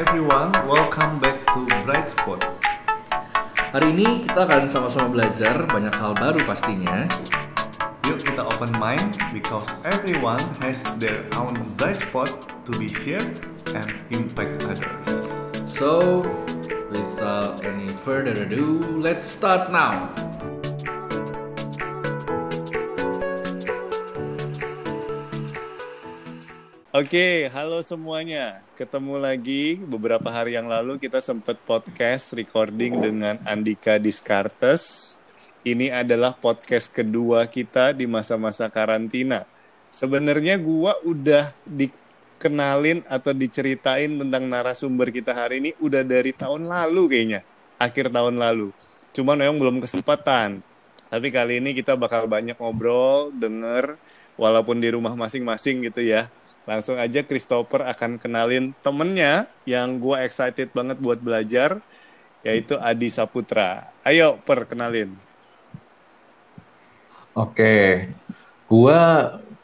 everyone, welcome back to Bright Spot. Hari ini kita akan sama-sama belajar banyak hal baru pastinya. Yuk kita open mind because everyone has their own bright spot to be shared and impact others. So, without any further ado, let's start now. Oke, halo semuanya. Ketemu lagi beberapa hari yang lalu kita sempat podcast recording dengan Andika Diskartes. Ini adalah podcast kedua kita di masa-masa karantina. Sebenarnya gua udah dikenalin atau diceritain tentang narasumber kita hari ini udah dari tahun lalu kayaknya. Akhir tahun lalu. Cuman memang belum kesempatan. Tapi kali ini kita bakal banyak ngobrol, denger, walaupun di rumah masing-masing gitu ya Langsung aja Christopher akan kenalin temennya yang gue excited banget buat belajar, yaitu Adi Saputra. Ayo, perkenalin. Oke, gue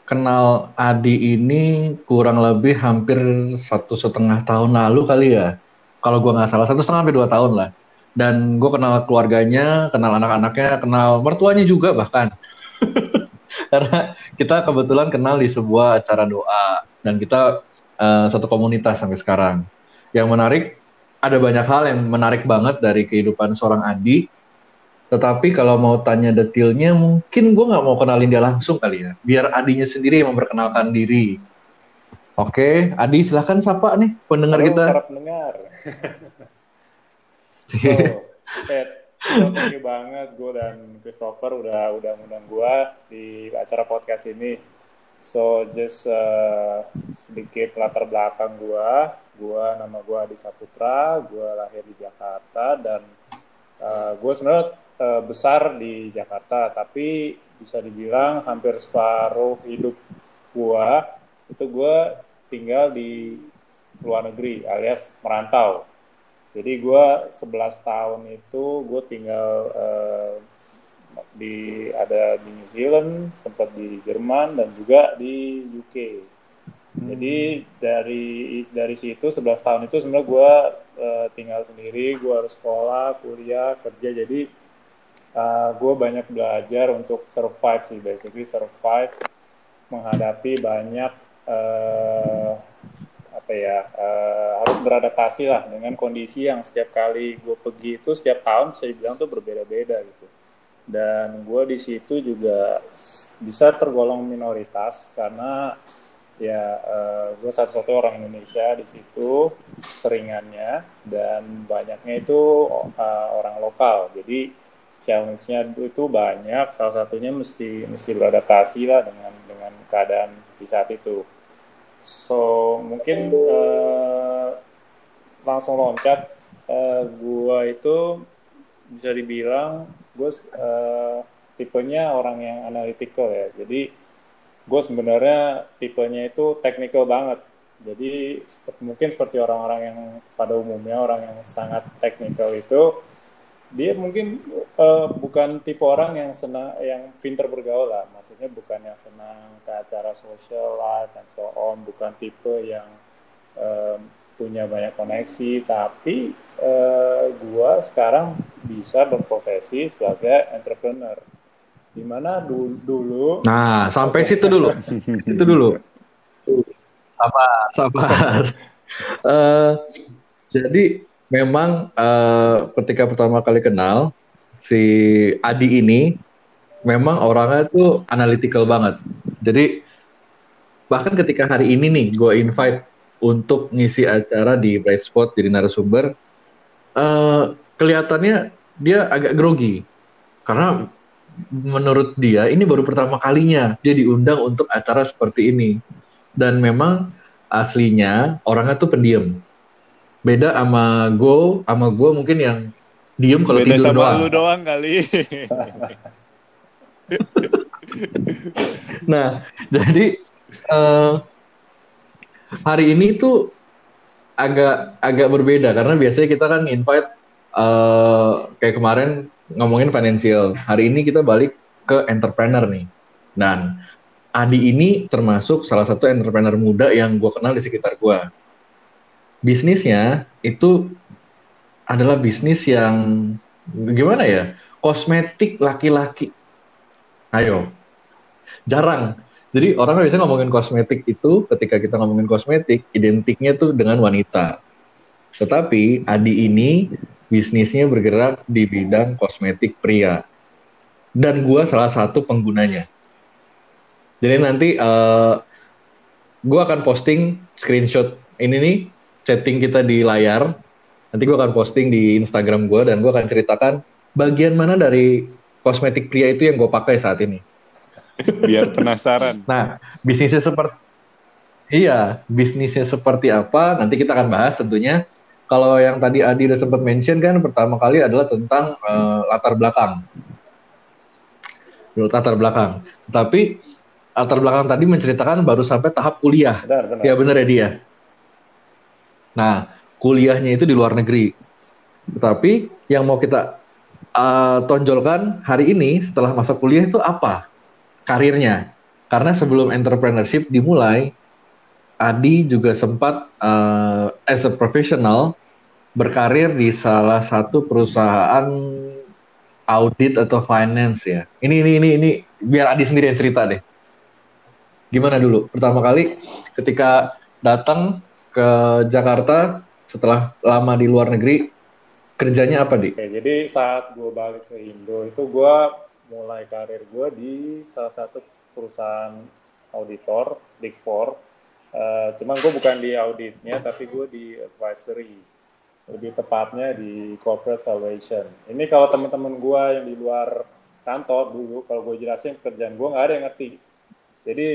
kenal Adi ini kurang lebih hampir satu setengah tahun lalu kali ya. Kalau gue nggak salah, satu setengah sampai dua tahun lah. Dan gue kenal keluarganya, kenal anak-anaknya, kenal mertuanya juga bahkan. Karena kita kebetulan kenal di sebuah acara doa dan kita uh, satu komunitas sampai sekarang. Yang menarik ada banyak hal yang menarik banget dari kehidupan seorang Adi. Tetapi kalau mau tanya detailnya, mungkin gue nggak mau kenalin dia langsung kali ya. Biar Adinya sendiri yang memperkenalkan diri. Oke, Adi silahkan sapa nih pendengar Halo, kita. para pendengar. so, Ted, thank you banget gue dan Christopher udah udah ngundang gue di acara podcast ini. So just uh, sedikit latar belakang gua. Gua nama gua Adi Saputra, gua lahir di Jakarta dan uh, gua sebenarnya uh, besar di Jakarta, tapi bisa dibilang hampir separuh hidup gua itu gua tinggal di luar negeri alias merantau. Jadi gua 11 tahun itu gue tinggal uh, di ada di New Zealand, sempat di Jerman dan juga di UK. Hmm. Jadi dari dari situ 11 tahun itu sebenarnya gue uh, tinggal sendiri, gue harus sekolah, kuliah, kerja. Jadi uh, eh, gue banyak belajar untuk survive sih, basically survive menghadapi banyak uh, apa ya uh, harus beradaptasi lah dengan kondisi yang setiap kali gue pergi itu setiap tahun saya bilang tuh berbeda-beda gitu dan gue di situ juga bisa tergolong minoritas karena ya uh, gue satu-satu orang Indonesia di situ seringannya dan banyaknya itu uh, orang lokal. Jadi challenge-nya itu banyak. Salah satunya mesti mesti beradaptasi lah dengan dengan keadaan di saat itu. So mungkin uh, langsung loncat uh, gue itu bisa dibilang gue uh, tipenya orang yang analytical ya. Jadi gue sebenarnya tipenya itu technical banget. Jadi mungkin seperti orang-orang yang pada umumnya orang yang sangat technical itu dia mungkin uh, bukan tipe orang yang senang yang pinter bergaul lah. Maksudnya bukan yang senang ke acara social life dan so on. Bukan tipe yang um, punya banyak koneksi tapi uh, gua sekarang bisa berprofesi sebagai entrepreneur. Di mana dulu, dulu nah sampai situ dulu. Itu dulu. Sabar sabar. Uh, jadi memang uh, ketika pertama kali kenal si Adi ini memang orangnya tuh analytical banget. Jadi bahkan ketika hari ini nih gue invite untuk ngisi acara di Bright Spot jadi narasumber uh, kelihatannya dia agak grogi. Karena menurut dia ini baru pertama kalinya dia diundang untuk acara seperti ini. Dan memang aslinya orangnya tuh pendiam. Beda sama Go sama gue mungkin yang diem kalau tidur sama doang. lu doang kali. Nah jadi uh, hari ini tuh agak agak berbeda karena biasanya kita kan invite uh, kayak kemarin ngomongin financial. Hari ini kita balik ke entrepreneur nih. Dan Adi ini termasuk salah satu entrepreneur muda yang gue kenal di sekitar gue. bisnisnya itu adalah bisnis yang gimana ya? Kosmetik laki-laki. Ayo. Jarang. Jadi orang biasanya ngomongin kosmetik itu ketika kita ngomongin kosmetik identiknya tuh dengan wanita. Tetapi Adi ini bisnisnya bergerak di bidang kosmetik pria. Dan gua salah satu penggunanya. Jadi nanti uh, gua akan posting screenshot ini nih setting kita di layar. Nanti gua akan posting di Instagram gua dan gua akan ceritakan bagian mana dari kosmetik pria itu yang gue pakai saat ini. Biar penasaran. Nah, bisnisnya seperti Iya, bisnisnya seperti apa? Nanti kita akan bahas tentunya. Kalau yang tadi Adi udah sempat mention kan pertama kali adalah tentang uh, latar belakang. Latar belakang. Tapi latar belakang tadi menceritakan baru sampai tahap kuliah. Benar, benar. Ya benar ya dia. Nah, kuliahnya itu di luar negeri. Tetapi yang mau kita uh, tonjolkan hari ini setelah masa kuliah itu apa? Karirnya. Karena sebelum entrepreneurship dimulai, Adi juga sempat uh, as a professional berkarir di salah satu perusahaan audit atau finance ya. Ini ini ini ini biar Adi sendiri yang cerita deh. Gimana dulu? Pertama kali ketika datang ke Jakarta setelah lama di luar negeri, kerjanya apa di? Jadi saat gue balik ke Indo itu gue mulai karir gue di salah satu perusahaan auditor Big Four. Uh, cuman gue bukan di auditnya, tapi gue di advisory. Lebih tepatnya di corporate valuation. Ini kalau teman-teman gue yang di luar kantor dulu, kalau gue jelasin kerjaan gue nggak ada yang ngerti. Jadi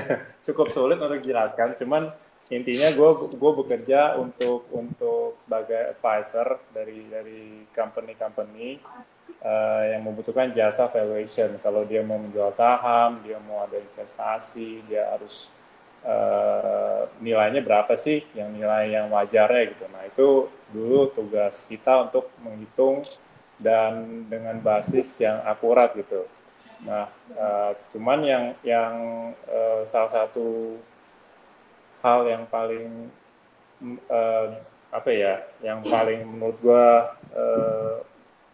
cukup sulit untuk jelaskan. Cuman intinya gue gue bekerja untuk untuk sebagai advisor dari dari company-company uh, yang membutuhkan jasa valuation. Kalau dia mau menjual saham, dia mau ada investasi, dia harus uh, nilainya berapa sih yang nilai yang wajarnya gitu. Nah itu dulu tugas kita untuk menghitung dan dengan basis yang akurat gitu. Nah, uh, cuman yang yang uh, salah satu hal yang paling uh, apa ya, yang paling menurut gua uh,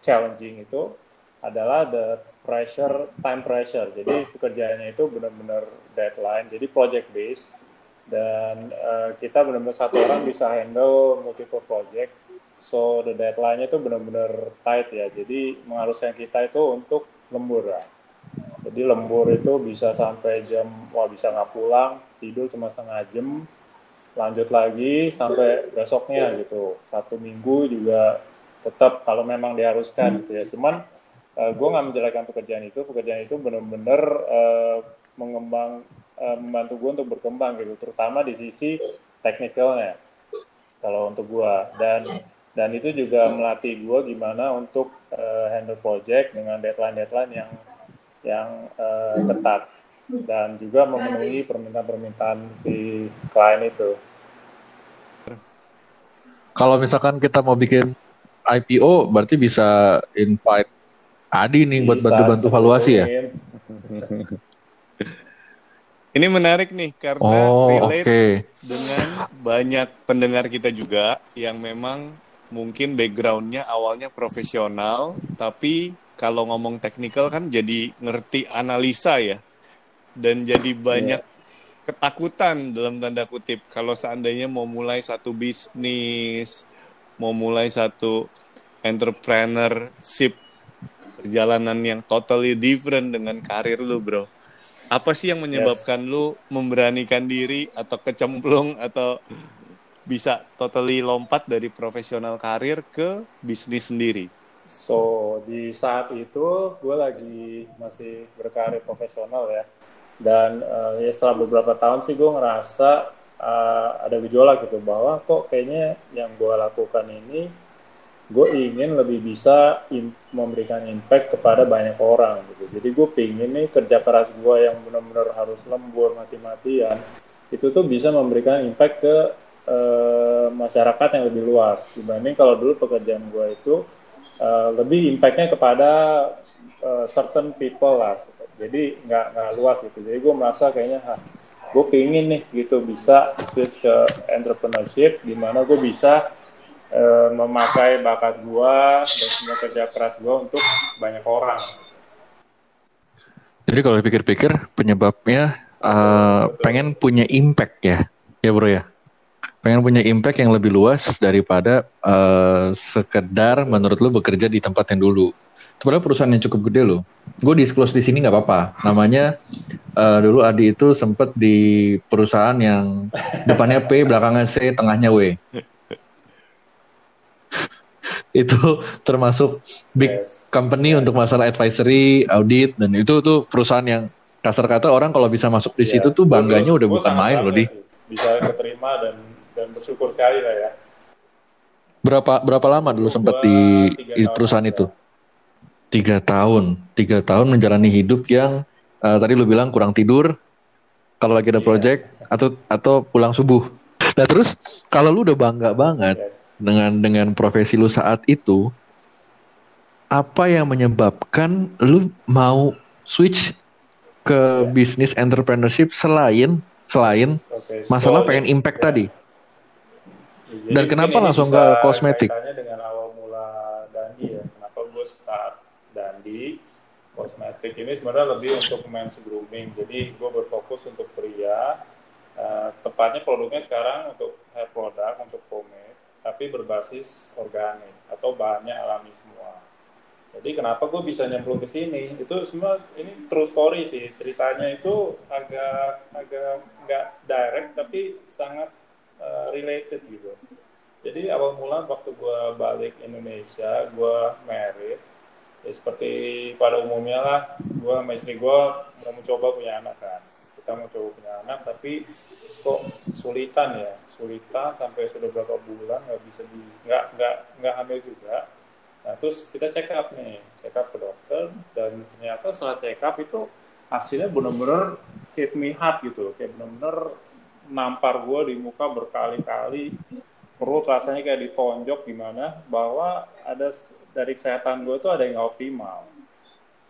challenging itu adalah the pressure, time pressure. Jadi pekerjaannya itu benar-benar deadline, jadi project based dan uh, kita benar-benar satu orang bisa handle multiple project. So the deadline-nya itu benar-benar tight ya. Jadi mengharuskan kita itu untuk lembur ya. Jadi lembur itu bisa sampai jam, wah bisa nggak pulang, tidur cuma setengah jam, lanjut lagi sampai besoknya gitu. Satu minggu juga tetap kalau memang diharuskan gitu ya. Cuman uh, eh, gue nggak menjalankan pekerjaan itu. Pekerjaan itu benar-benar uh, mengembang uh, membantu gue untuk berkembang gitu. Terutama di sisi teknikalnya kalau untuk gue dan dan itu juga melatih gue gimana untuk uh, handle project dengan deadline-deadline yang yang uh, ketat. Dan juga memenuhi permintaan-permintaan si klien itu. Kalau misalkan kita mau bikin IPO berarti bisa invite Adi nih buat bantu-bantu valuasi ya. Ini menarik nih karena oh, relate okay. dengan banyak pendengar kita juga yang memang mungkin backgroundnya awalnya profesional, tapi kalau ngomong teknikal kan jadi ngerti analisa ya, dan jadi banyak yeah. ketakutan dalam tanda kutip kalau seandainya mau mulai satu bisnis mau mulai satu entrepreneurship perjalanan yang totally different dengan karir lu bro. Apa sih yang menyebabkan yes. lu memberanikan diri atau kecemplung atau bisa totally lompat dari profesional karir ke bisnis sendiri? So di saat itu gue lagi masih berkarir profesional ya. Dan uh, ya setelah beberapa tahun sih gue ngerasa uh, ada gejolak gitu bahwa kok kayaknya yang gue lakukan ini gue ingin lebih bisa in, memberikan impact kepada banyak orang gitu. Jadi gue pingin nih kerja keras gue yang benar-benar harus lembur mati-matian itu tuh bisa memberikan impact ke uh, masyarakat yang lebih luas. Dibanding kalau dulu pekerjaan gue itu uh, lebih impactnya kepada uh, certain people lah. Jadi nggak nggak luas gitu. Jadi gue merasa kayaknya gue pingin nih gitu bisa switch ke entrepreneurship di mana gue bisa uh, memakai bakat gue dan semua kerja keras gue untuk banyak orang. Jadi kalau dipikir-pikir penyebabnya uh, pengen punya impact ya, ya bro ya. Pengen punya impact yang lebih luas daripada uh, sekedar menurut lu bekerja di tempat yang dulu. Sebenarnya perusahaan yang cukup gede loh. Gue disclose di sini nggak apa-apa. Namanya uh, dulu Adi itu sempet di perusahaan yang depannya P, belakangnya C, tengahnya W. itu termasuk big yes. company yes. untuk masalah advisory, audit dan itu tuh perusahaan yang kasar kata orang kalau bisa masuk di yeah. situ tuh bangganya udah bukan main loh di. Bisa keterima dan dan bersyukur sekali lah ya. Berapa berapa lama dulu sempat di, di perusahaan itu? Tiga tahun, tiga tahun menjalani hidup yang uh, tadi lu bilang kurang tidur, kalau lagi ada yeah. project atau atau pulang subuh. Nah terus kalau lu udah bangga banget yes. dengan dengan profesi lu saat itu, apa yang menyebabkan lu mau switch ke yeah. bisnis entrepreneurship selain selain okay. masalah so, pengen impact yeah. tadi? Jadi Dan kenapa langsung ke kosmetik? dengan awal mula Dandi ya, kenapa gue start Dandi kosmetik ini sebenarnya lebih untuk men's grooming. Jadi gue berfokus untuk pria Uh, tepatnya produknya sekarang untuk hair product, untuk pomade, tapi berbasis organik atau bahannya alami semua. Jadi kenapa gue bisa nyemplung ke sini? Itu semua ini true story sih. Ceritanya itu agak agak nggak direct tapi sangat uh, related gitu. Jadi awal mula waktu gue balik Indonesia, gue married. Ya seperti pada umumnya lah, gue sama istri gue mau mencoba punya anak kan. Kita mau coba punya anak, tapi kok sulitan ya? Sulitan sampai sudah berapa bulan nggak bisa di nggak nggak nggak hamil juga. Nah terus kita check up nih check up ke dokter dan ternyata setelah check up itu hasilnya benar-benar hit me hard gitu kayak benar-benar nampar gue di muka berkali-kali. Perut rasanya kayak ditonjok gimana bahwa ada dari kesehatan gue tuh ada yang nggak optimal.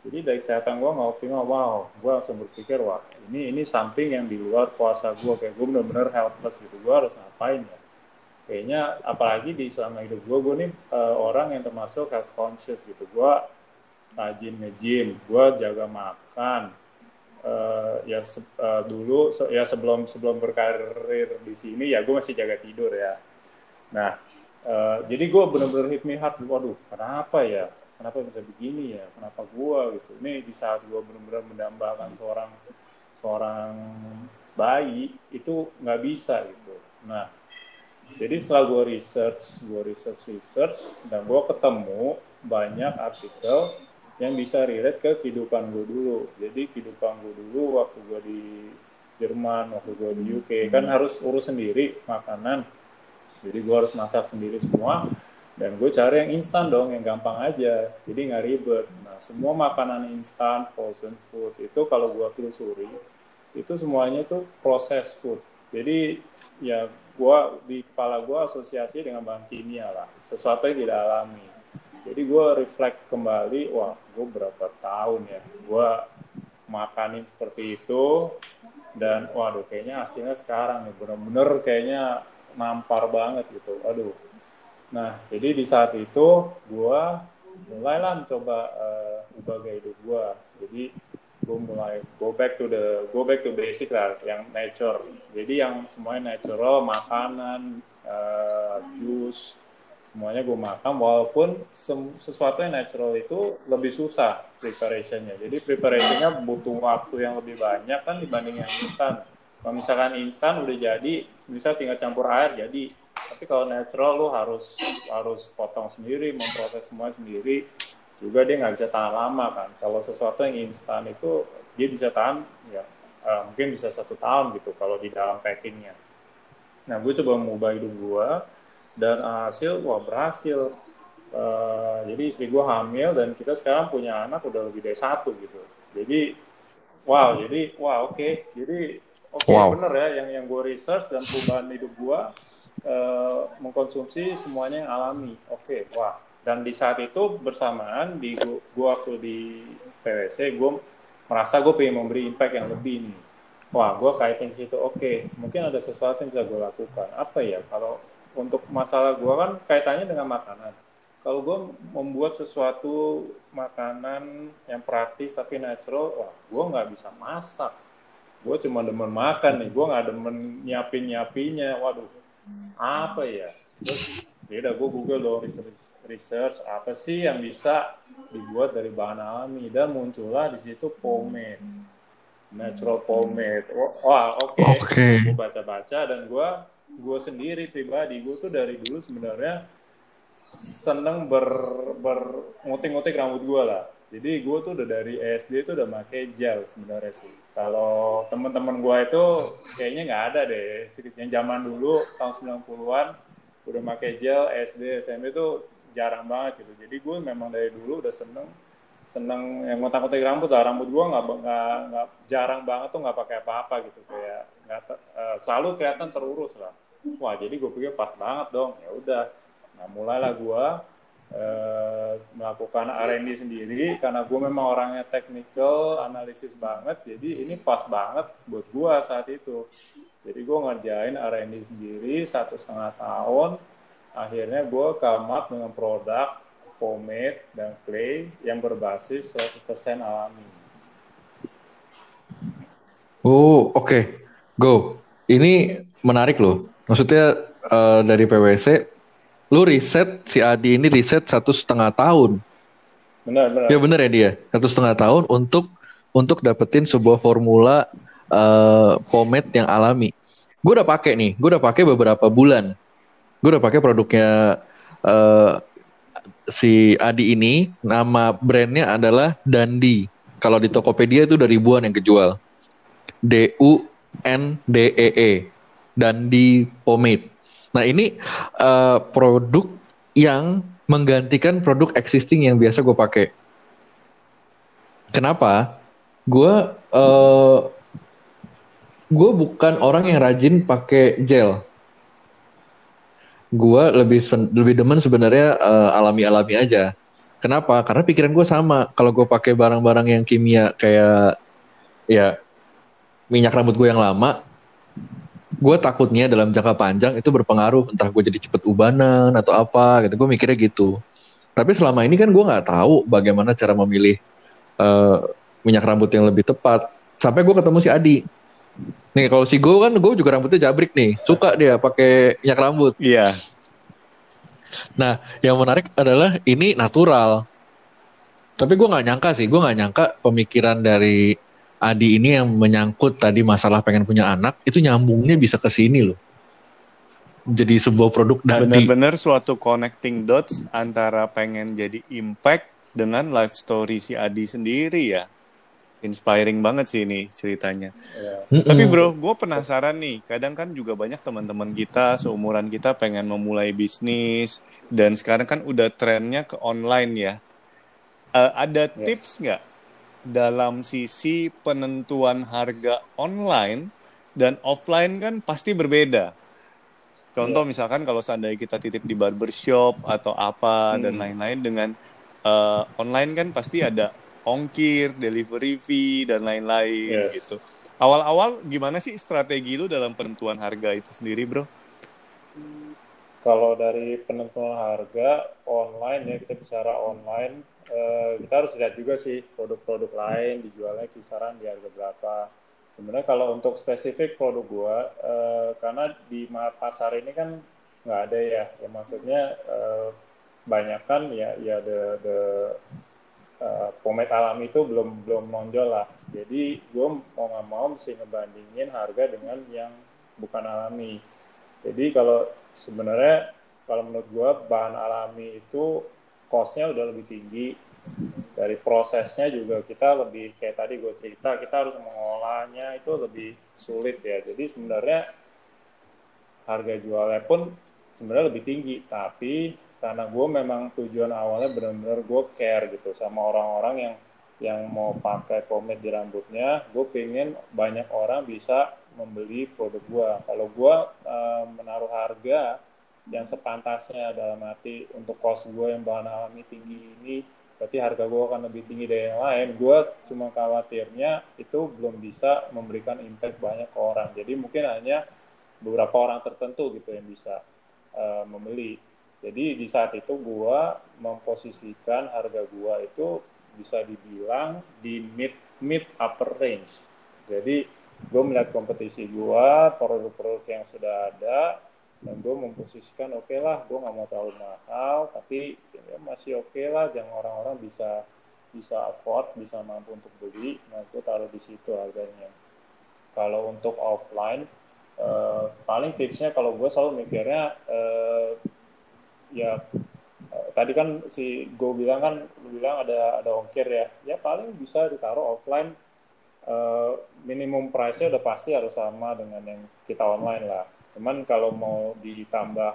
Jadi dari kesehatan gue nggak optimal wow gue langsung berpikir wah ini ini samping yang di luar kuasa gue kayak gue bener-bener helpless gitu gue harus ngapain ya? Kayaknya apalagi di selama hidup gue gue nih uh, orang yang termasuk health conscious gitu gue rajin nge-gym gue jaga makan uh, ya se uh, dulu se ya sebelum sebelum berkarir di sini ya gue masih jaga tidur ya. Nah uh, jadi gue bener-bener hit me hard waduh kenapa ya? Kenapa bisa begini ya? Kenapa gua gitu? Ini di saat gua benar-benar mendambakan seorang seorang bayi itu nggak bisa gitu. Nah jadi setelah gua research gua research research dan gua ketemu banyak artikel yang bisa relate ke kehidupan gue dulu. Jadi kehidupan gue dulu waktu gue di Jerman, waktu gue di UK kan harus urus sendiri makanan. Jadi gue harus masak sendiri semua dan gue cari yang instan dong yang gampang aja. Jadi nggak ribet. Nah semua makanan instan frozen food itu kalau gue telusuri itu semuanya itu proses food. Jadi ya gue di kepala gue asosiasi dengan bahan kimia lah. Sesuatu yang tidak alami. Jadi gue reflect kembali wah gue berapa tahun ya gue makanin seperti itu dan waduh kayaknya hasilnya sekarang nih. Bener-bener kayaknya nampar banget gitu aduh Nah, jadi di saat itu gue mulailah mencoba uh, ubah gaya hidup gue. Jadi gue mulai go back to the go back to basic lah, yang nature. Jadi yang semuanya natural, makanan, uh, jus, semuanya gue makan. Walaupun sesuatu yang natural itu lebih susah preparationnya. Jadi preparationnya butuh waktu yang lebih banyak kan dibanding yang instan. Kalau misalkan instan udah jadi, bisa tinggal campur air jadi. Tapi kalau natural lu harus harus potong sendiri memproses semua sendiri. Juga dia nggak bisa tahan lama kan. Kalau sesuatu yang instan itu dia bisa tahan ya uh, mungkin bisa satu tahun gitu kalau di dalam packingnya. Nah gue coba mengubah hidup gue dan hasil wah berhasil. Uh, jadi istri gue hamil dan kita sekarang punya anak udah lebih dari satu gitu. Jadi wow jadi wow oke. Okay. jadi oke okay, wow. bener ya yang yang gue research dan perubahan hidup gue uh, mengkonsumsi semuanya yang alami. Oke, okay, wah. Dan di saat itu bersamaan di gua, waktu di PwC, gue merasa gue pengen memberi impact yang lebih nih. wah gue kaitin situ oke mungkin ada sesuatu yang bisa gue lakukan apa ya kalau untuk masalah gue kan kaitannya dengan makanan kalau gue membuat sesuatu makanan yang praktis tapi natural wah gue nggak bisa masak gue cuma demen makan nih gue nggak demen nyiapin nyiapinya waduh apa ya? Terus ya udah gue google dong research, research apa sih yang bisa dibuat dari bahan alami. Dan muncullah di situ pomade. Natural pomade. Wah oke. Okay. Oke. gue baca-baca dan gue gue sendiri pribadi gue tuh dari dulu sebenarnya seneng ber ber ngutik-ngutik rambut gue lah jadi gue tuh udah dari SD tuh udah pakai gel sebenarnya sih. Kalau teman-teman gue itu kayaknya nggak ada deh. Yang zaman dulu tahun 90-an udah pakai gel SD SMP tuh jarang banget gitu. Jadi gue memang dari dulu udah seneng seneng yang ngotak-ngotak rambut lah. Rambut gue nggak nggak jarang banget tuh nggak pakai apa-apa gitu. Kayak nggak uh, selalu kelihatan terurus lah. Wah jadi gue pikir pas banget dong. Ya udah nah mulailah gue uh, melakukan R&D sendiri karena gue memang orangnya technical analisis banget jadi ini pas banget buat gue saat itu jadi gue ngerjain R&D sendiri satu setengah tahun akhirnya gue up dengan produk pomade dan clay yang berbasis 100% alami. Oh, oke. Okay. Go. Ini menarik loh. Maksudnya uh, dari PwC, lu riset si Adi ini riset satu setengah tahun. Benar, benar. Ya benar ya dia. Satu setengah tahun untuk untuk dapetin sebuah formula uh, pomade yang alami. Gue udah pakai nih. Gue udah pakai beberapa bulan. Gue udah pakai produknya uh, si Adi ini nama brandnya adalah Dandi. Kalau di Tokopedia itu udah ribuan yang kejual. D U N D E E. Dandi Pomade. Nah ini uh, produk yang menggantikan produk existing yang biasa gue pakai. Kenapa? Gue uh, gue bukan orang yang rajin pakai gel gue lebih lebih demen sebenarnya uh, alami-alami aja. Kenapa? Karena pikiran gue sama. Kalau gue pakai barang-barang yang kimia kayak ya minyak rambut gue yang lama, gue takutnya dalam jangka panjang itu berpengaruh entah gue jadi cepet ubanan atau apa gitu. Gue mikirnya gitu. Tapi selama ini kan gue nggak tahu bagaimana cara memilih uh, minyak rambut yang lebih tepat. Sampai gue ketemu si Adi Nih kalau si Go kan Go juga rambutnya jabrik nih. Suka dia pakai minyak rambut. Iya. Nah, yang menarik adalah ini natural. Tapi gue nggak nyangka sih, gue nggak nyangka pemikiran dari Adi ini yang menyangkut tadi masalah pengen punya anak itu nyambungnya bisa ke sini loh. Jadi sebuah produk dari benar-benar suatu connecting dots antara pengen jadi impact dengan life story si Adi sendiri ya inspiring banget sih ini ceritanya. Yeah. Tapi bro, gue penasaran nih. Kadang kan juga banyak teman-teman kita seumuran kita pengen memulai bisnis dan sekarang kan udah trennya ke online ya. Uh, ada yes. tips nggak dalam sisi penentuan harga online dan offline kan pasti berbeda. Contoh yeah. misalkan kalau seandainya kita titip di barbershop atau apa hmm. dan lain-lain dengan uh, online kan pasti ada ongkir, delivery fee dan lain-lain yes. gitu. Awal-awal gimana sih strategi lu dalam penentuan harga itu sendiri, Bro? Kalau dari penentuan harga online ya kita bicara online, eh, kita harus lihat juga sih produk-produk lain dijualnya kisaran di harga berapa. Sebenarnya kalau untuk spesifik produk gua, eh, karena di pasar ini kan nggak ada ya, ya maksudnya eh, banyak kan ya ya the the uh, pomade alami itu belum belum nonjol lah. Jadi gue mau nggak mau mesti ngebandingin harga dengan yang bukan alami. Jadi kalau sebenarnya kalau menurut gue bahan alami itu costnya udah lebih tinggi. Dari prosesnya juga kita lebih kayak tadi gue cerita kita harus mengolahnya itu lebih sulit ya. Jadi sebenarnya harga jualnya pun sebenarnya lebih tinggi. Tapi karena gue memang tujuan awalnya benar-benar gue care gitu sama orang-orang yang yang mau pakai pomade di rambutnya gue pengen banyak orang bisa membeli produk gue kalau gue uh, menaruh harga yang sepantasnya dalam arti untuk kos gue yang bahan alami tinggi ini berarti harga gue akan lebih tinggi dari yang lain. Gue cuma khawatirnya itu belum bisa memberikan impact banyak ke orang. Jadi mungkin hanya beberapa orang tertentu gitu yang bisa uh, membeli. Jadi di saat itu gue memposisikan harga gue itu bisa dibilang di mid mid upper range. Jadi gue melihat kompetisi gue produk-produk yang sudah ada dan gue memposisikan oke okay lah gue nggak mau terlalu mahal tapi ya masih oke okay lah jangan orang-orang bisa bisa afford bisa mampu untuk beli. Nah gue taruh di situ harganya. Kalau untuk offline uh, paling tipsnya kalau gue selalu mikirnya uh, ya uh, tadi kan si gue bilang kan bilang ada ada ongkir ya. Ya paling bisa ditaruh offline uh, minimum price-nya udah pasti harus sama dengan yang kita online lah Cuman kalau mau ditambah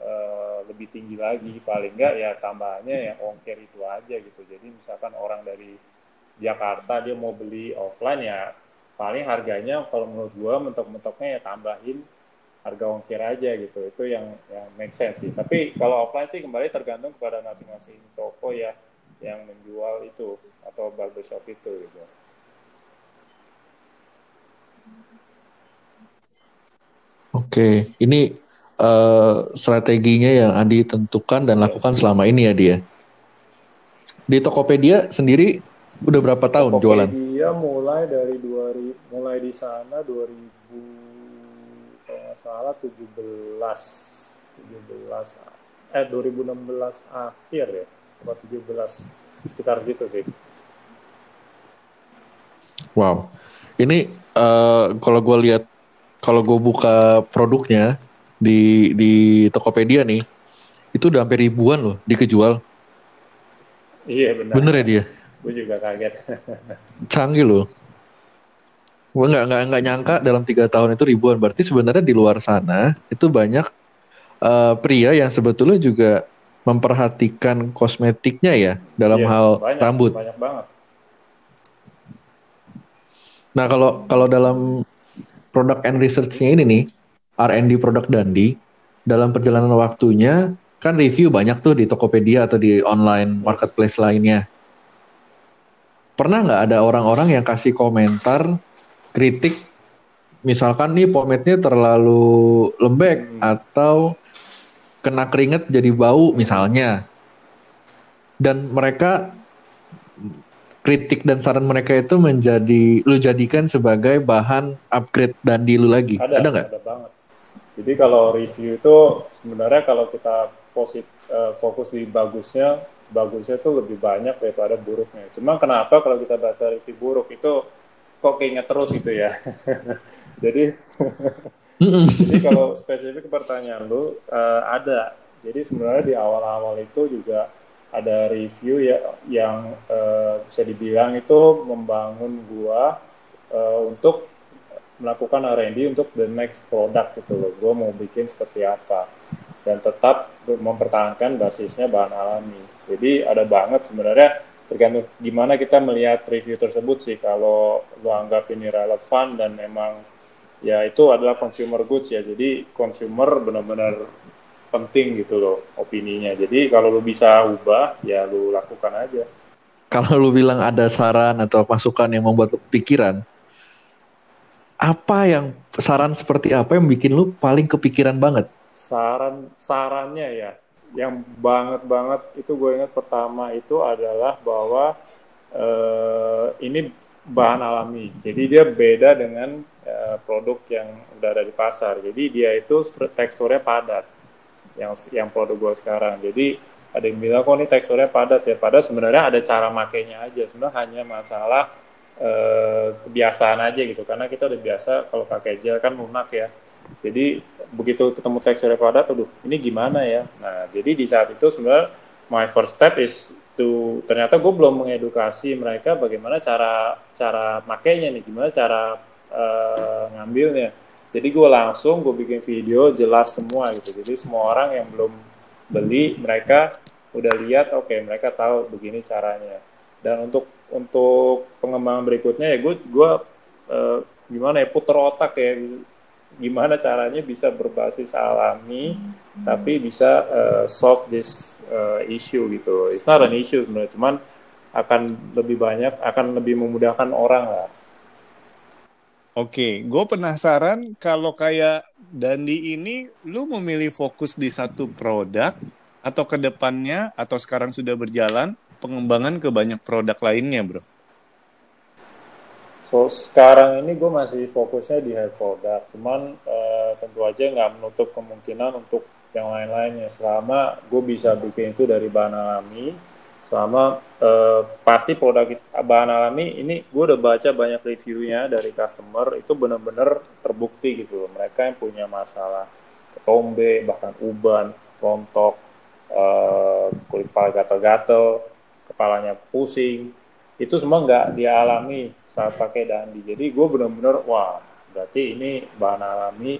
uh, lebih tinggi lagi, paling enggak ya tambahannya ya ongkir itu aja gitu. Jadi misalkan orang dari Jakarta dia mau beli offline ya paling harganya kalau menurut gua mentok-mentoknya ya tambahin harga ongkir aja gitu. Itu yang yang make sense sih. Tapi kalau offline sih kembali tergantung kepada masing-masing toko ya yang menjual itu atau barbershop itu gitu. Oke, ini uh, strateginya yang Andi tentukan dan lakukan yes. selama ini ya dia. Di Tokopedia sendiri udah berapa tahun Tokopedia jualan? Tokopedia mulai dari 2000 mulai di sana 2000 kalau nggak salah 17 17 eh 2016 akhir ya atau 17 sekitar gitu sih. Wow, ini uh, kalau gue lihat kalau gue buka produknya di di Tokopedia nih, itu udah hampir ribuan loh dikejual. Iya benar. Bener ya dia? Gue juga kaget. Canggih loh. Gue nggak nggak nggak nyangka dalam tiga tahun itu ribuan. Berarti sebenarnya di luar sana itu banyak uh, pria yang sebetulnya juga memperhatikan kosmetiknya ya dalam yes, hal banyak, rambut. Banyak banget. Nah kalau kalau dalam produk and research-nya ini nih, R&D produk Dandi, dalam perjalanan waktunya, kan review banyak tuh di Tokopedia atau di online marketplace lainnya. Pernah nggak ada orang-orang yang kasih komentar, kritik, misalkan nih pomade-nya terlalu lembek hmm. atau kena keringet jadi bau misalnya. Dan mereka kritik dan saran mereka itu menjadi lu jadikan sebagai bahan upgrade dan di lu lagi. Ada ada nggak? ada banget. Jadi kalau review itu sebenarnya kalau kita posit uh, fokus di bagusnya bagusnya itu lebih banyak daripada buruknya. Cuma kenapa kalau kita baca review buruk itu kok keinget terus gitu ya? Jadi jadi kalau spesifik pertanyaan lu uh, ada. Jadi sebenarnya di awal-awal itu juga ada review ya yang uh, bisa dibilang itu membangun gua uh, untuk melakukan R&D untuk the next product gitu loh. Gua mau bikin seperti apa dan tetap mempertahankan basisnya bahan alami. Jadi ada banget sebenarnya tergantung gimana kita melihat review tersebut sih. Kalau lu anggap ini relevan dan memang ya itu adalah consumer goods ya. Jadi consumer benar-benar penting gitu loh opininya. Jadi kalau lu bisa ubah, ya lu lakukan aja. Kalau lu bilang ada saran atau masukan yang membuat lu pikiran, apa yang saran seperti apa yang bikin lu paling kepikiran banget? Saran sarannya ya, yang banget banget itu gue ingat pertama itu adalah bahwa uh, ini bahan alami. Jadi dia beda dengan uh, produk yang udah ada di pasar. Jadi dia itu teksturnya padat yang yang produk gue sekarang. Jadi ada yang bilang kok ini teksturnya padat ya. Padahal sebenarnya ada cara makainya aja. Sebenarnya hanya masalah eh, kebiasaan aja gitu. Karena kita udah biasa kalau pakai gel kan lunak ya. Jadi begitu ketemu teksturnya padat, aduh ini gimana ya? Nah jadi di saat itu sebenarnya my first step is to ternyata gue belum mengedukasi mereka bagaimana cara cara makainya nih, gimana cara uh, ngambilnya jadi gue langsung gue bikin video jelas semua gitu jadi semua orang yang belum beli mereka udah lihat oke okay, mereka tahu begini caranya dan untuk untuk pengembangan berikutnya ya gue gue uh, gimana ya puter otak ya gimana caranya bisa berbasis alami tapi bisa uh, solve this uh, issue gitu. It's not an issue sebenarnya, cuman akan lebih banyak, akan lebih memudahkan orang lah. Oke, gue penasaran kalau kayak Dandi ini, lu memilih fokus di satu produk atau ke depannya atau sekarang sudah berjalan pengembangan ke banyak produk lainnya, bro? So sekarang ini gue masih fokusnya di hair product, cuman uh, tentu aja nggak menutup kemungkinan untuk yang lain-lainnya. Selama gue bisa bikin itu dari bahan alami, selama uh, pasti produk bahan alami ini gue udah baca banyak reviewnya dari customer itu benar-benar terbukti gitu loh. Mereka yang punya masalah ketombe, bahkan uban, rontok, uh, kulit kepala gatel-gatel, kepalanya pusing, itu semua nggak dia alami saat pakai dandi jadi gue bener-bener wah berarti ini bahan alami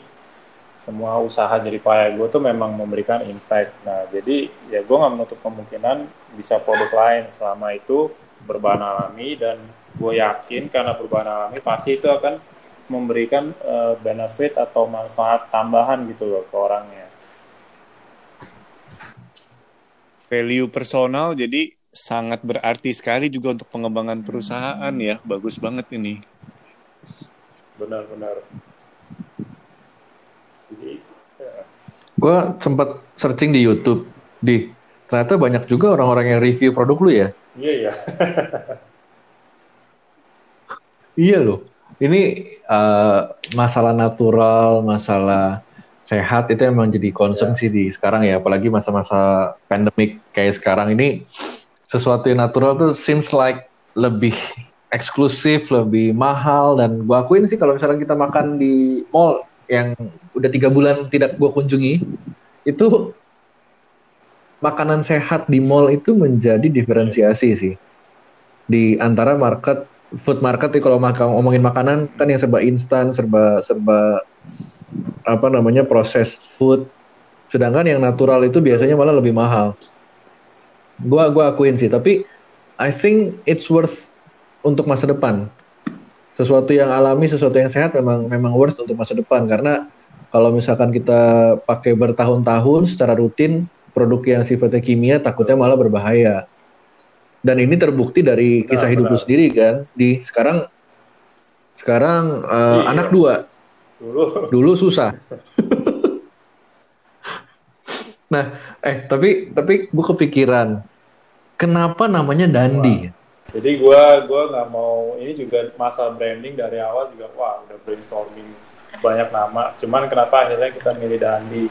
semua usaha jadi payah gue tuh memang memberikan impact nah jadi ya gue nggak menutup kemungkinan bisa produk lain selama itu berbahan alami dan gue yakin karena berbahan alami pasti itu akan memberikan uh, benefit atau manfaat tambahan gitu loh ke orangnya value personal jadi sangat berarti sekali juga untuk pengembangan perusahaan ya. Bagus banget ini. Benar-benar. Jadi, ya. Gue sempat searching di YouTube, di ternyata banyak juga orang-orang yang review produk lu ya. Iya iya. iya loh. Ini uh, masalah natural, masalah sehat itu emang jadi concern yeah. sih di sekarang ya, apalagi masa-masa pandemik kayak sekarang ini sesuatu yang natural tuh seems like lebih eksklusif, lebih mahal dan gua akuin sih kalau misalnya kita makan di mall yang udah tiga bulan tidak gua kunjungi itu makanan sehat di mall itu menjadi diferensiasi sih. Di antara market food market kalau makan ngomongin makanan kan yang serba instan serba serba apa namanya proses food. Sedangkan yang natural itu biasanya malah lebih mahal. Gua gua akuin sih tapi I think it's worth untuk masa depan sesuatu yang alami sesuatu yang sehat memang memang worth untuk masa depan. Karena kalau misalkan kita pakai bertahun-tahun secara rutin produk yang sifatnya kimia takutnya malah berbahaya. Dan ini terbukti dari kisah hidup lu sendiri kan? Di sekarang sekarang uh, iya. anak dua. Dulu. Dulu susah. Nah, eh tapi tapi gue kepikiran, kenapa namanya Dandi? Wah. Jadi gue gue nggak mau ini juga masa branding dari awal juga wah udah brainstorming banyak nama. Cuman kenapa akhirnya kita milih Dandi?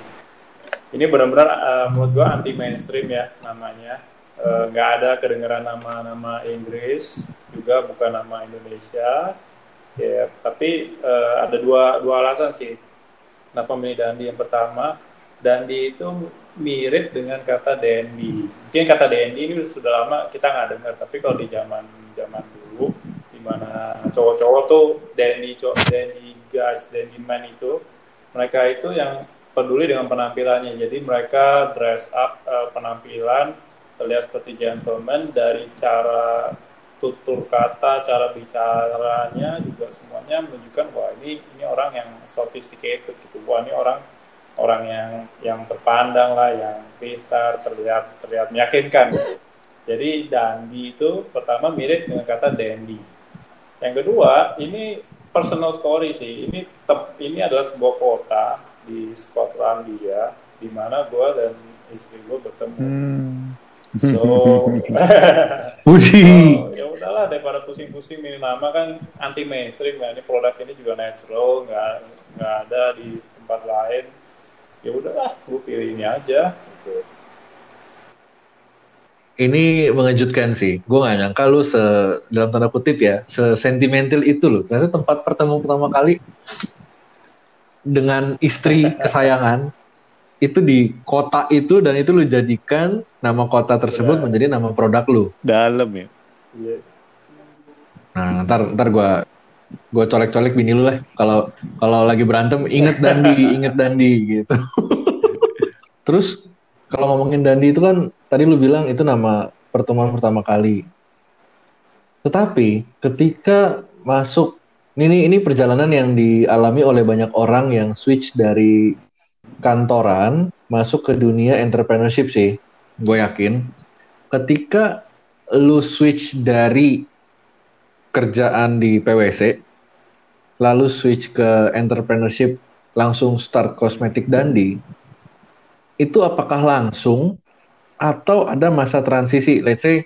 Ini benar-benar uh, menurut gue anti mainstream ya namanya. Eh, nggak uh, ada kedengaran nama-nama Inggris juga bukan nama Indonesia. Ya, tapi uh, ada dua dua alasan sih kenapa milih Dandi. Yang pertama, Dandi itu mirip dengan kata Dendi. Mungkin kata Dendi ini sudah lama kita nggak dengar, tapi kalau di zaman zaman dulu, di mana cowok-cowok tuh Dendi, cowok guys, Dendi man itu, mereka itu yang peduli dengan penampilannya. Jadi mereka dress up uh, penampilan terlihat seperti gentleman dari cara tutur kata, cara bicaranya juga semuanya menunjukkan bahwa ini ini orang yang sophisticated gitu. Wah ini orang orang yang yang terpandang lah, yang pintar, terlihat terlihat meyakinkan. Jadi Dandi itu pertama mirip dengan kata dandy. Yang kedua, ini personal story sih. Ini tep, ini adalah sebuah kota di Skotlandia di mana gue dan istri gue bertemu. Hmm. So, Puji. ya udahlah daripada pusing-pusing ini nama kan anti mainstream ya. Ini produk ini juga natural, nggak nggak ada di tempat lain ya udahlah gue pilih ini aja gitu. ini mengejutkan sih. Gue gak nyangka lu se dalam tanda kutip ya sentimental itu loh. Ternyata tempat pertemu pertama kali dengan istri kesayangan itu di kota itu dan itu lu jadikan nama kota tersebut menjadi nama produk lu. Dalam ya. Iya. nah ntar ntar gue gue colek-colek bini lu lah. Kalau kalau lagi berantem inget Dandi inget Dandi gitu. Terus kalau ngomongin Dandi itu kan tadi lu bilang itu nama pertemuan pertama kali. Tetapi ketika masuk ini ini perjalanan yang dialami oleh banyak orang yang switch dari kantoran masuk ke dunia entrepreneurship sih gue yakin. Ketika lu switch dari kerjaan di PwC lalu switch ke entrepreneurship langsung start kosmetik Dandi. Itu apakah langsung atau ada masa transisi? Let's say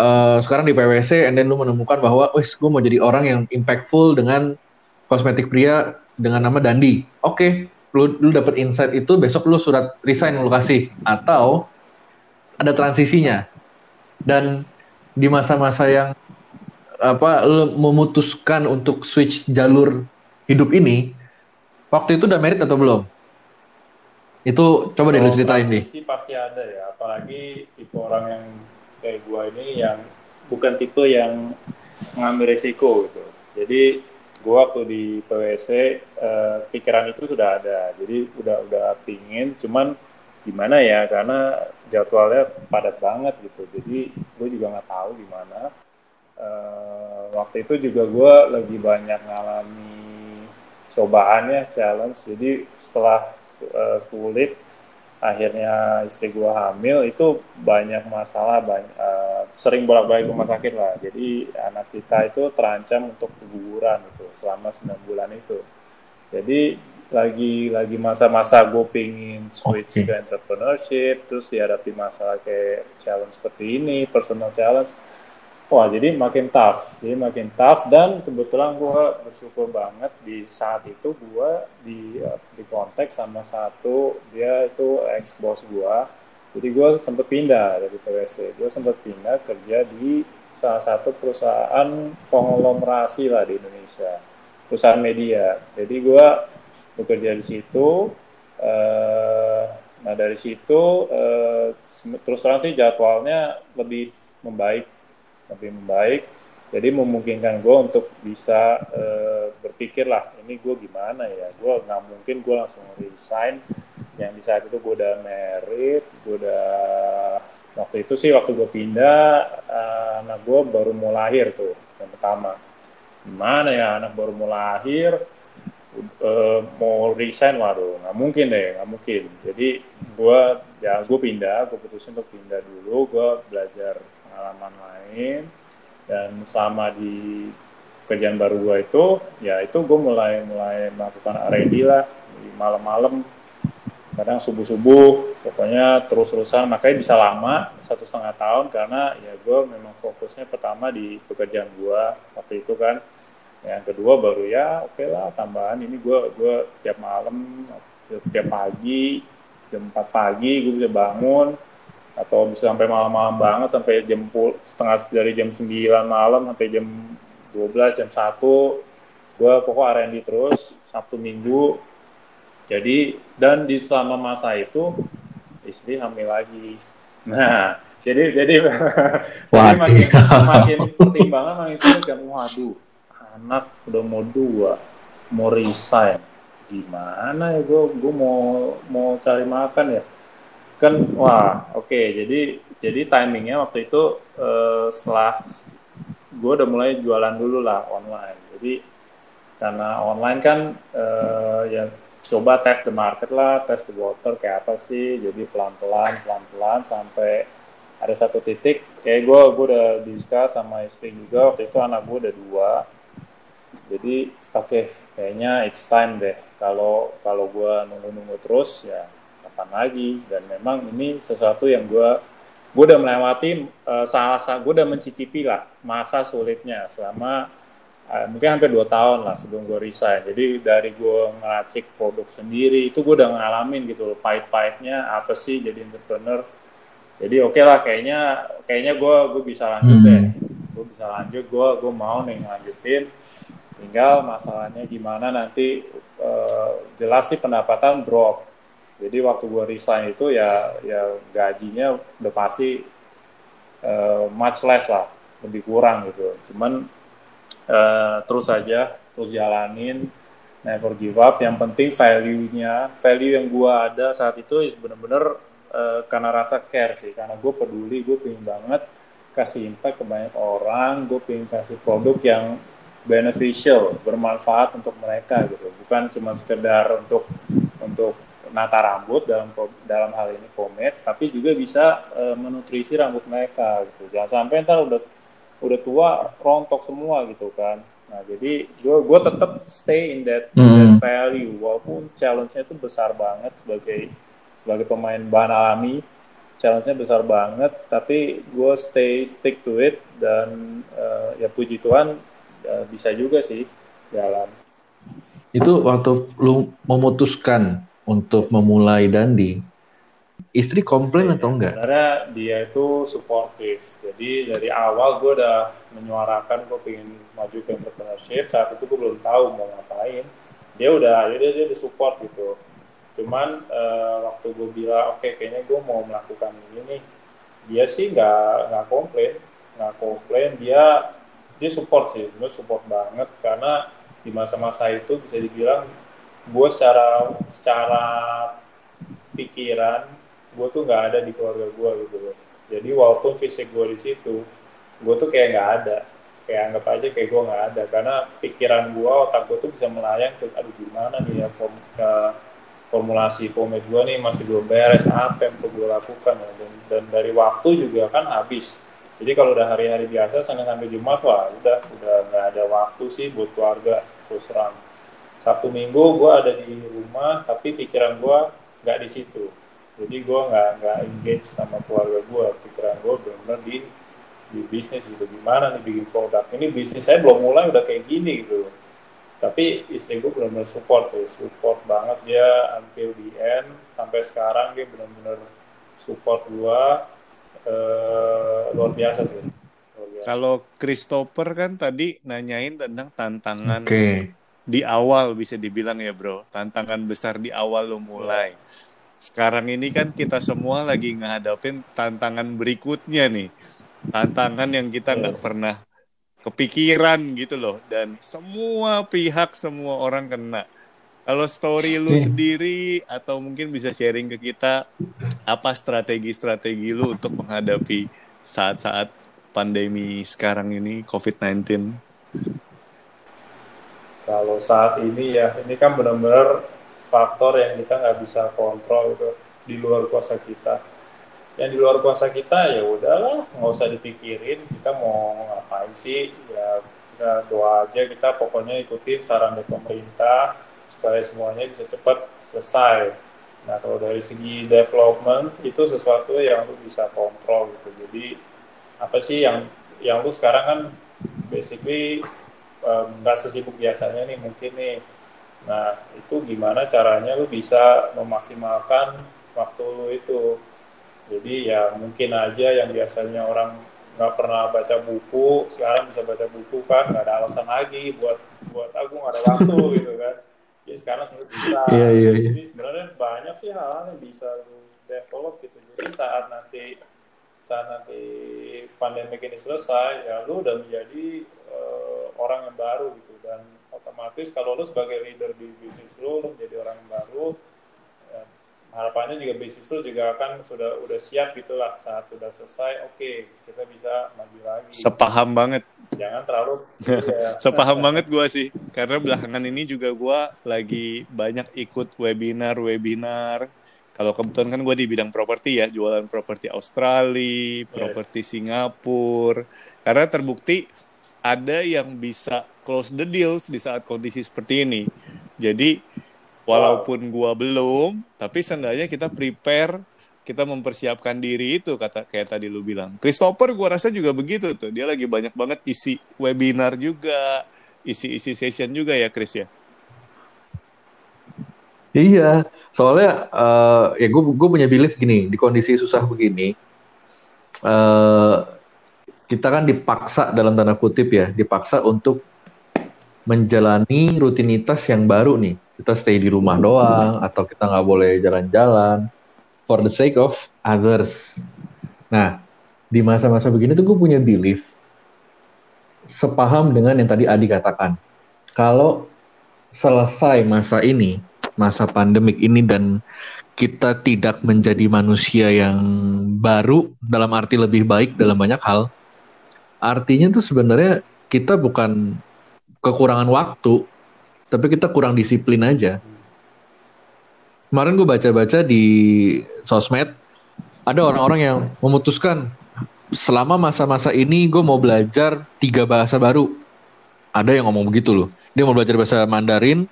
uh, sekarang di PwC and then lu menemukan bahwa wes gue mau jadi orang yang impactful dengan kosmetik pria dengan nama Dandi. Oke okay, lu lu dapat insight itu besok lu surat resign lu kasih atau ada transisinya. Dan di masa-masa yang apa lu memutuskan untuk switch jalur hidup ini waktu itu udah merit atau belum? Itu coba so, deh ceritain nih. sih pasti ada ya apalagi tipe orang yang kayak gua ini yang bukan tipe yang mengambil resiko gitu. Jadi gua waktu di PwC eh, pikiran itu sudah ada. Jadi udah udah pingin cuman gimana ya karena jadwalnya padat banget gitu. Jadi gue juga nggak tahu gimana uh, waktu itu juga gue lagi banyak ngalami cobaannya challenge. Jadi setelah uh, sulit akhirnya istri gue hamil itu banyak masalah banyak uh, sering bolak-balik rumah sakit lah. Jadi anak kita itu terancam untuk keguguran itu selama 9 bulan itu. Jadi lagi lagi masa-masa gue pingin switch okay. ke entrepreneurship terus dihadapi masalah kayak challenge seperti ini personal challenge wah jadi makin tough. Jadi makin tough dan kebetulan gue bersyukur banget di saat itu gue di di konteks sama satu dia itu ex boss gue jadi gue sempet pindah dari PwC gue sempet pindah kerja di salah satu perusahaan konglomerasi lah di Indonesia perusahaan media. Jadi gue bekerja di situ. Uh, nah dari situ uh, terus terang sih jadwalnya lebih membaik, lebih membaik. Jadi memungkinkan gue untuk bisa uh, berpikir lah, ini gue gimana ya? Gue nggak mungkin gue langsung resign. Yang di saat itu gue udah merit, gue udah waktu itu sih waktu gue pindah, uh, anak gue baru mau lahir tuh yang pertama. Gimana ya anak baru mau lahir, uh, mau resign waduh nggak mungkin deh nggak mungkin jadi gue ya gue pindah gue putusin untuk pindah dulu gue belajar pengalaman lain dan selama di kerjaan baru gue itu ya itu gue mulai mulai melakukan R&D lah. Di malam-malam kadang subuh-subuh pokoknya terus-terusan. Makanya bisa lama satu setengah tahun karena ya gue memang fokusnya pertama di pekerjaan gue waktu itu kan. Yang kedua baru ya oke okay lah tambahan. Ini gue gue tiap malam tiap pagi jam 4 pagi gue bisa bangun atau bisa sampai malam-malam banget sampai jam setengah dari jam 9 malam sampai jam 12 jam 1 gue pokok R&D terus Sabtu Minggu. Jadi dan di selama masa itu istri hamil lagi. Nah jadi jadi, jadi makin makin pertimbangan makin sulit kan waduh anak udah mau dua mau resign. Gimana ya gue gue mau mau cari makan ya kan wah oke okay, jadi jadi timingnya waktu itu uh, setelah gue udah mulai jualan dulu lah online. Jadi karena online kan uh, ya coba test the market lah test the water kayak apa sih jadi pelan pelan pelan pelan sampai ada satu titik kayak gue gue udah diskus sama istri juga waktu itu anak gue udah dua. Jadi oke okay, kayaknya it's time deh. Kalau kalau gue nunggu-nunggu terus ya kapan lagi. Dan memang ini sesuatu yang gue gue udah melewati uh, salah satu gue udah mencicipi lah masa sulitnya selama uh, mungkin hampir dua tahun lah sebelum gue resign. Jadi dari gue ngeracik produk sendiri itu gue udah ngalamin gitu loh pahit-pahitnya apa sih jadi entrepreneur. Jadi oke okay lah kayaknya kayaknya gue gue bisa lanjut hmm. deh. Gue bisa lanjut gue gue mau nih lanjutin Tinggal masalahnya gimana nanti uh, jelas sih pendapatan drop. Jadi waktu gue resign itu ya ya gajinya udah pasti uh, much less lah, lebih kurang gitu. Cuman uh, terus aja, terus jalanin, never give up. Yang penting value-nya, value yang gue ada saat itu is bener-bener uh, karena rasa care sih, karena gue peduli, gue pengen banget kasih impact ke banyak orang, gue pengen kasih produk yang beneficial, bermanfaat untuk mereka gitu. Bukan cuma sekedar untuk untuk nata rambut dalam dalam hal ini pomade, tapi juga bisa uh, menutrisi rambut mereka gitu. Jangan sampai ntar udah udah tua rontok semua gitu kan. Nah jadi gue gue tetap stay in that, mm. that value walaupun challenge-nya itu besar banget sebagai sebagai pemain bahan alami challenge-nya besar banget tapi gue stay stick to it dan uh, ya puji Tuhan uh, bisa juga sih jalan itu waktu lu memutuskan untuk memulai Dandi istri komplain ya, atau enggak? Sebenarnya dia itu suportif. Jadi dari awal gue udah menyuarakan gue pengen maju ke entrepreneurship. Saat itu gue belum tahu mau ngapain. Dia udah, dia dia, dia support gitu. Cuman uh, waktu gue bilang, oke okay, kayaknya gue mau melakukan ini nih, dia sih nggak nggak komplain, nggak komplain. Dia dia support sih, sebenarnya support banget karena di masa-masa itu bisa dibilang gue secara secara pikiran gue tuh nggak ada di keluarga gue gitu loh. Jadi walaupun fisik gue di situ gue tuh kayak nggak ada. Kayak anggap aja kayak gue nggak ada. Karena pikiran gue otak gue tuh bisa melayang ke aduh gimana nih ya form, ke formulasi pomade gue nih masih belum beres apa yang perlu gue lakukan ya. dan, dan dari waktu juga kan habis. Jadi kalau udah hari-hari biasa Senin sampai Jumat wah udah udah nggak ada waktu sih buat keluarga terus terang Sabtu Minggu gue ada di rumah tapi pikiran gue nggak di situ. Jadi gue nggak nggak engage sama keluarga gue pikiran gue benar-benar di di bisnis gitu. Gimana nih bikin produk? Ini bisnis saya belum mulai udah kayak gini gitu. Tapi istri gue benar-benar support sih support banget. Dia until the end sampai sekarang dia benar-benar support gue uh, luar biasa sih. Kalau Christopher kan tadi nanyain tentang tantangan okay. Di awal bisa dibilang ya bro tantangan besar di awal lo mulai sekarang ini kan kita semua lagi ngadapin tantangan berikutnya nih. Tantangan yang kita nggak pernah kepikiran gitu loh. Dan semua pihak, semua orang kena. Kalau story lu sendiri atau mungkin bisa sharing ke kita apa strategi-strategi lu untuk menghadapi saat-saat pandemi sekarang ini COVID-19? Kalau saat ini ya, ini kan benar-benar faktor yang kita nggak bisa kontrol itu di luar kuasa kita. Yang di luar kuasa kita ya udahlah nggak usah dipikirin kita mau ngapain sih? Ya kita doa aja kita pokoknya ikutin saran dari pemerintah supaya semuanya bisa cepat selesai. Nah kalau dari segi development itu sesuatu yang lu bisa kontrol gitu. Jadi apa sih yang yang lu sekarang kan basically nggak um, sesibuk biasanya nih mungkin nih Nah, itu gimana caranya lu bisa memaksimalkan waktu lu itu. Jadi ya mungkin aja yang biasanya orang nggak pernah baca buku, sekarang bisa baca buku kan, nggak ada alasan lagi buat buat aku nggak ada waktu gitu kan. Jadi sekarang sebenarnya bisa. Yeah, yeah, yeah. Jadi sebenarnya banyak sih hal-hal yang bisa lu develop gitu. Jadi saat nanti saat nanti pandemi ini selesai, ya lu udah menjadi uh, orang yang baru gitu. Dan otomatis kalau lu sebagai leader di bisnis lu, lu menjadi orang yang baru ya, harapannya juga bisnis lu juga akan sudah udah siap gitulah saat sudah selesai oke okay, kita bisa maju lagi. Sepaham banget. Jangan terlalu ya. sepaham banget gue sih. Karena belakangan ini juga gue lagi banyak ikut webinar webinar kalau kebetulan kan gue di bidang properti ya jualan properti Australia, properti yes. Singapura karena terbukti ada yang bisa close the deals di saat kondisi seperti ini. Jadi walaupun gua belum, tapi seenggaknya kita prepare, kita mempersiapkan diri itu kata kayak tadi lu bilang. Christopher gua rasa juga begitu tuh. Dia lagi banyak banget isi webinar juga, isi-isi session juga ya Chris ya. Iya, soalnya uh, ya gue gue punya belief gini di kondisi susah begini, uh, kita kan dipaksa dalam tanda kutip ya, dipaksa untuk menjalani rutinitas yang baru nih. Kita stay di rumah doang, atau kita nggak boleh jalan-jalan for the sake of others. Nah, di masa-masa begini tuh gue punya belief sepaham dengan yang tadi Adi katakan. Kalau selesai masa ini, masa pandemik ini dan kita tidak menjadi manusia yang baru dalam arti lebih baik dalam banyak hal, artinya tuh sebenarnya kita bukan kekurangan waktu, tapi kita kurang disiplin aja. kemarin gue baca-baca di sosmed ada orang-orang yang memutuskan selama masa-masa ini gue mau belajar tiga bahasa baru. Ada yang ngomong begitu loh. Dia mau belajar bahasa Mandarin,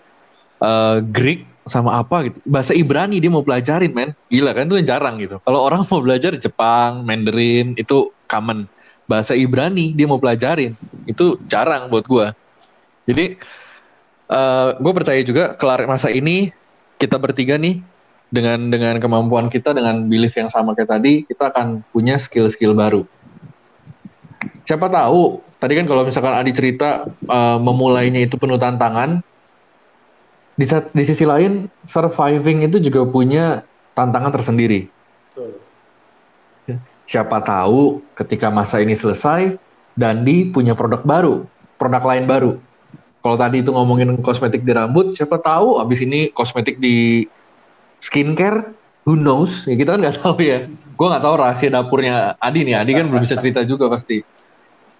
uh, Greek, sama apa gitu. Bahasa Ibrani dia mau pelajarin, men. Gila kan itu yang jarang gitu. Kalau orang mau belajar Jepang, Mandarin itu common. Bahasa Ibrani dia mau pelajarin itu jarang buat gue. Jadi uh, eh, gue percaya juga kelar masa ini kita bertiga nih dengan dengan kemampuan kita dengan belief yang sama kayak tadi kita akan punya skill-skill baru. Siapa tahu tadi kan kalau misalkan Adi cerita uh, memulainya itu penuh tantangan, di, di sisi lain surviving itu juga punya tantangan tersendiri. Siapa tahu ketika masa ini selesai, Dandi punya produk baru, produk lain baru. Kalau tadi itu ngomongin kosmetik di rambut, siapa tahu abis ini kosmetik di skincare who knows? Ya kita kan nggak tahu ya. Gue nggak tahu rahasia dapurnya Adi nih. Adi kan belum bisa cerita juga pasti.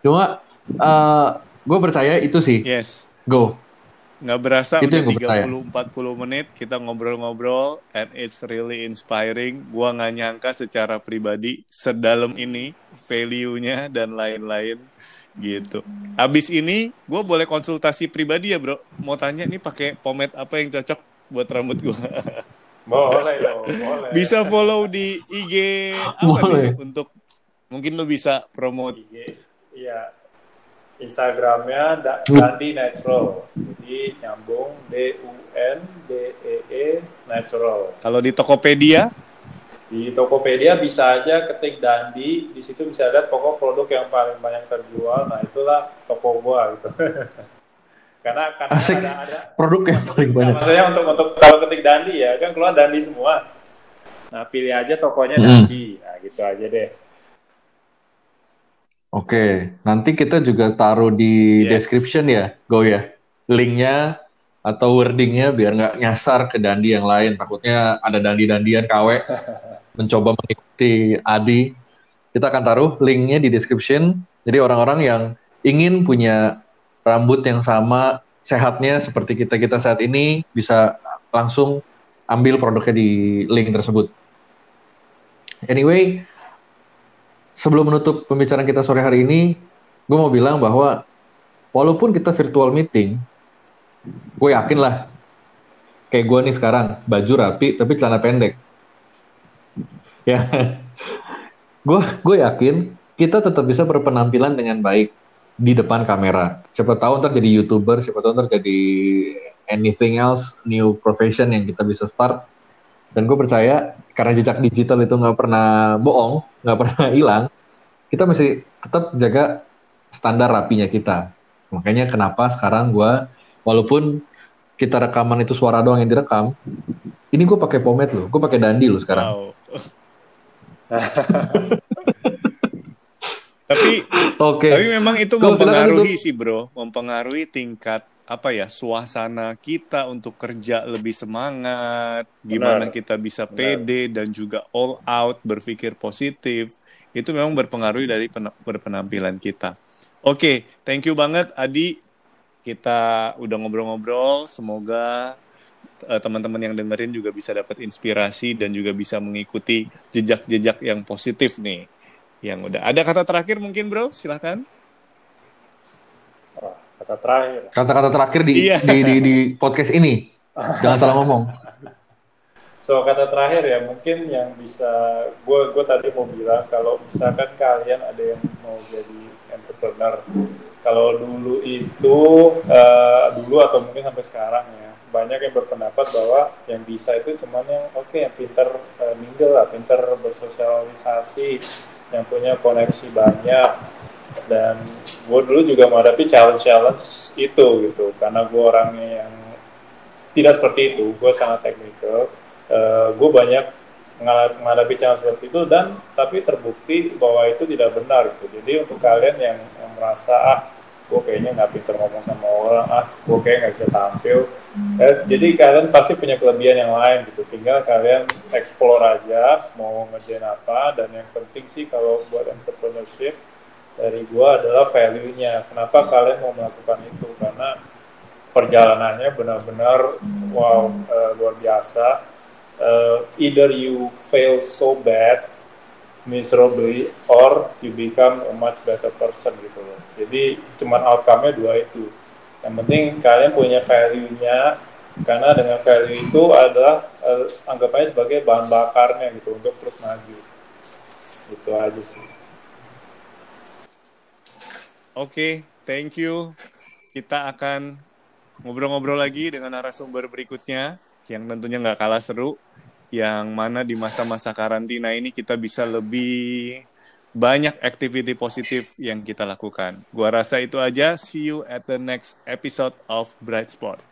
Cuma uh, eh, gue percaya itu sih. Yes. Go nggak berasa itu udah 30 40 menit kita ngobrol-ngobrol and it's really inspiring gua nggak nyangka secara pribadi sedalam ini value-nya dan lain-lain gitu. Abis ini gue boleh konsultasi pribadi ya bro. Mau tanya nih pakai pomade apa yang cocok buat rambut gue. Boleh dong, boleh. Bisa follow di IG apa boleh. nih untuk mungkin lo bisa promote. IG. Instagramnya da Dandi Natural. Jadi nyambung D U N D E E Natural. Kalau di Tokopedia? Di Tokopedia bisa aja ketik Dandi, di situ bisa lihat pokok produk yang paling banyak terjual. Nah itulah toko gua gitu. karena karena Asik. ada, ada produk yang paling banyak. maksudnya untuk untuk kalau ketik Dandi ya kan keluar Dandi semua. Nah pilih aja tokonya hmm. Dandi, nah gitu aja deh. Oke, nanti kita juga taruh di yes. description ya, Go ya, linknya atau wordingnya biar nggak nyasar ke Dandi yang lain. Takutnya ada Dandi-dandian KW mencoba mengikuti Adi. Kita akan taruh linknya di description. Jadi orang-orang yang ingin punya rambut yang sama sehatnya seperti kita kita saat ini bisa langsung ambil produknya di link tersebut. Anyway, sebelum menutup pembicaraan kita sore hari ini, gue mau bilang bahwa walaupun kita virtual meeting, gue yakin lah, kayak gue nih sekarang, baju rapi tapi celana pendek. Ya, gue gue yakin kita tetap bisa berpenampilan dengan baik di depan kamera. Siapa tahu ntar jadi youtuber, siapa tahu ntar jadi anything else new profession yang kita bisa start. Dan gue percaya karena jejak digital itu nggak pernah bohong, nggak pernah hilang, kita mesti tetap jaga standar rapinya kita. Makanya kenapa sekarang gue, walaupun kita rekaman itu suara doang yang direkam, ini gue pakai pomade loh, gue pakai dandi loh sekarang. Wow. tapi okay. tapi memang itu mempengaruhi sih bro mempengaruhi tingkat apa ya suasana kita untuk kerja lebih semangat gimana Benar. kita bisa pede dan juga all out berpikir positif itu memang berpengaruh dari berpenampilan kita oke okay, thank you banget Adi kita udah ngobrol-ngobrol semoga uh, teman-teman yang dengerin juga bisa dapat inspirasi dan juga bisa mengikuti jejak-jejak yang positif nih yang udah. Ada kata terakhir mungkin bro, silahkan. Kata terakhir. Kata-kata terakhir di, iya. di, di, di podcast ini. Jangan salah ngomong. So kata terakhir ya mungkin yang bisa gue gue tadi mau bilang kalau misalkan kalian ada yang mau jadi entrepreneur kalau dulu itu uh, dulu atau mungkin sampai sekarang ya banyak yang berpendapat bahwa yang bisa itu cuman yang oke okay, yang pinter uh, mingle lah pinter bersosialisasi yang punya koneksi banyak dan gue dulu juga menghadapi challenge-challenge itu gitu. Karena gue orangnya yang tidak seperti itu gue sangat teknikal uh, gue banyak menghadapi challenge seperti itu dan tapi terbukti bahwa itu tidak benar gitu. Jadi untuk kalian yang, yang merasa ah gue kayaknya nggak pinter ngomong sama orang ah gue kayak nggak bisa tampil. Eh, jadi kalian pasti punya kelebihan yang lain gitu. Tinggal kalian explore aja mau ngerjain apa dan yang penting sih kalau buat entrepreneurship dari gue adalah value-nya kenapa kalian mau melakukan itu karena perjalanannya benar-benar wow uh, luar biasa uh, either you fail so bad miserably or you become a much better person gitu loh. Jadi cuman outcome-nya dua itu. Yang penting kalian punya value-nya karena dengan value itu adalah uh, anggap aja sebagai bahan bakarnya gitu untuk terus maju. Itu aja sih. Oke, okay, thank you. Kita akan ngobrol-ngobrol lagi dengan narasumber berikutnya yang tentunya nggak kalah seru yang mana di masa-masa karantina ini kita bisa lebih banyak activity positif yang kita lakukan. Gua rasa itu aja. See you at the next episode of Bright Spot.